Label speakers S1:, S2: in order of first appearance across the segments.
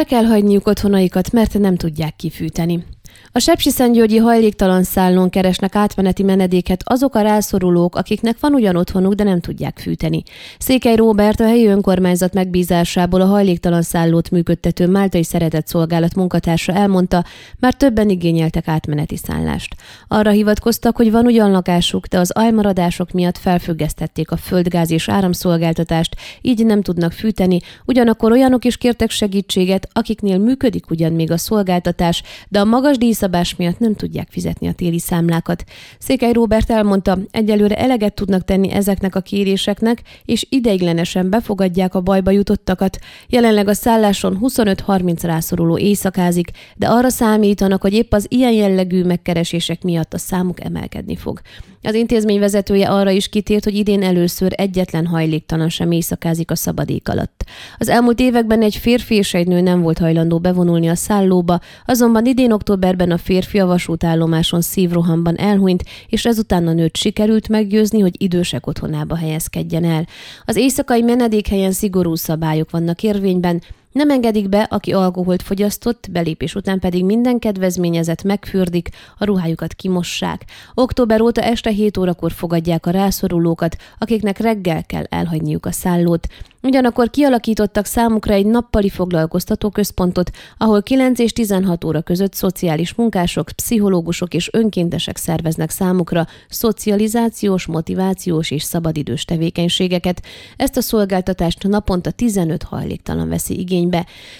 S1: el kell hagyniuk otthonaikat, mert nem tudják kifűteni. A Sepsiszentgyörgyi hajléktalan szállón keresnek átmeneti menedéket azok a rászorulók, akiknek van ugyan otthonuk, de nem tudják fűteni. Székely Róbert a helyi önkormányzat megbízásából a hajléktalan szállót működtető Máltai Szeretett Szolgálat munkatársa elmondta, már többen igényeltek átmeneti szállást. Arra hivatkoztak, hogy van ugyan lakásuk, de az ajmaradások miatt felfüggesztették a földgáz és áramszolgáltatást, így nem tudnak fűteni, ugyanakkor olyanok is kértek segítséget, akiknél működik ugyan még a szolgáltatás, de a magas díjszabás miatt nem tudják fizetni a téli számlákat. Székely Róbert elmondta, egyelőre eleget tudnak tenni ezeknek a kéréseknek, és ideiglenesen befogadják a bajba jutottakat. Jelenleg a szálláson 25-30 rászoruló éjszakázik, de arra számítanak, hogy épp az ilyen jellegű megkeresések miatt a számuk emelkedni fog. Az intézmény vezetője arra is kitért, hogy idén először egyetlen hajléktalan sem éjszakázik a szabadék alatt. Az elmúlt években egy férfi és egy nő nem volt hajlandó bevonulni a szállóba, azonban idén októberben a férfi a vasútállomáson szívrohamban elhunyt, és ezután a nőt sikerült meggyőzni, hogy idősek otthonába helyezkedjen el. Az éjszakai menedékhelyen szigorú szabályok vannak érvényben, nem engedik be, aki alkoholt fogyasztott, belépés után pedig minden kedvezményezett megfürdik, a ruhájukat kimossák. Október óta este 7 órakor fogadják a rászorulókat, akiknek reggel kell elhagyniuk a szállót. Ugyanakkor kialakítottak számukra egy nappali foglalkoztató központot, ahol 9 és 16 óra között szociális munkások, pszichológusok és önkéntesek szerveznek számukra szocializációs, motivációs és szabadidős tevékenységeket. Ezt a szolgáltatást naponta 15 hajléktalan veszi igénybe.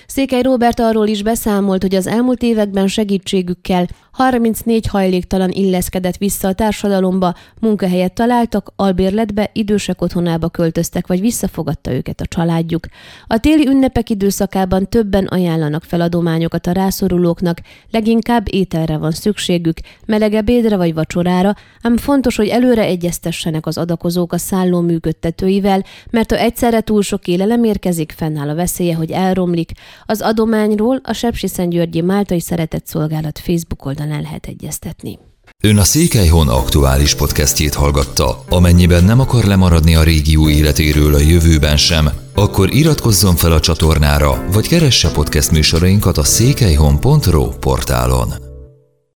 S1: Székely Robert arról is beszámolt, hogy az elmúlt években segítségükkel 34 hajléktalan illeszkedett vissza a társadalomba, munkahelyet találtak, albérletbe, idősek otthonába költöztek, vagy visszafogadta őket a családjuk. A téli ünnepek időszakában többen ajánlanak fel adományokat a rászorulóknak, leginkább ételre van szükségük, meleg ebédre vagy vacsorára, ám fontos, hogy előre egyeztessenek az adakozók a szálló működtetőivel, mert ha egyszerre túl sok élelem érkezik, fennáll a veszélye, hogy elromlik. Az adományról a Sepsiszentgyörgyi Máltai Szeretett Szolgálat Facebook oldalán lehet egyeztetni.
S2: Ön a Székelyhon aktuális podcastjét hallgatta. Amennyiben nem akar lemaradni a régió életéről a jövőben sem, akkor iratkozzon fel a csatornára, vagy keresse podcast műsorainkat a székelyhon.pro portálon.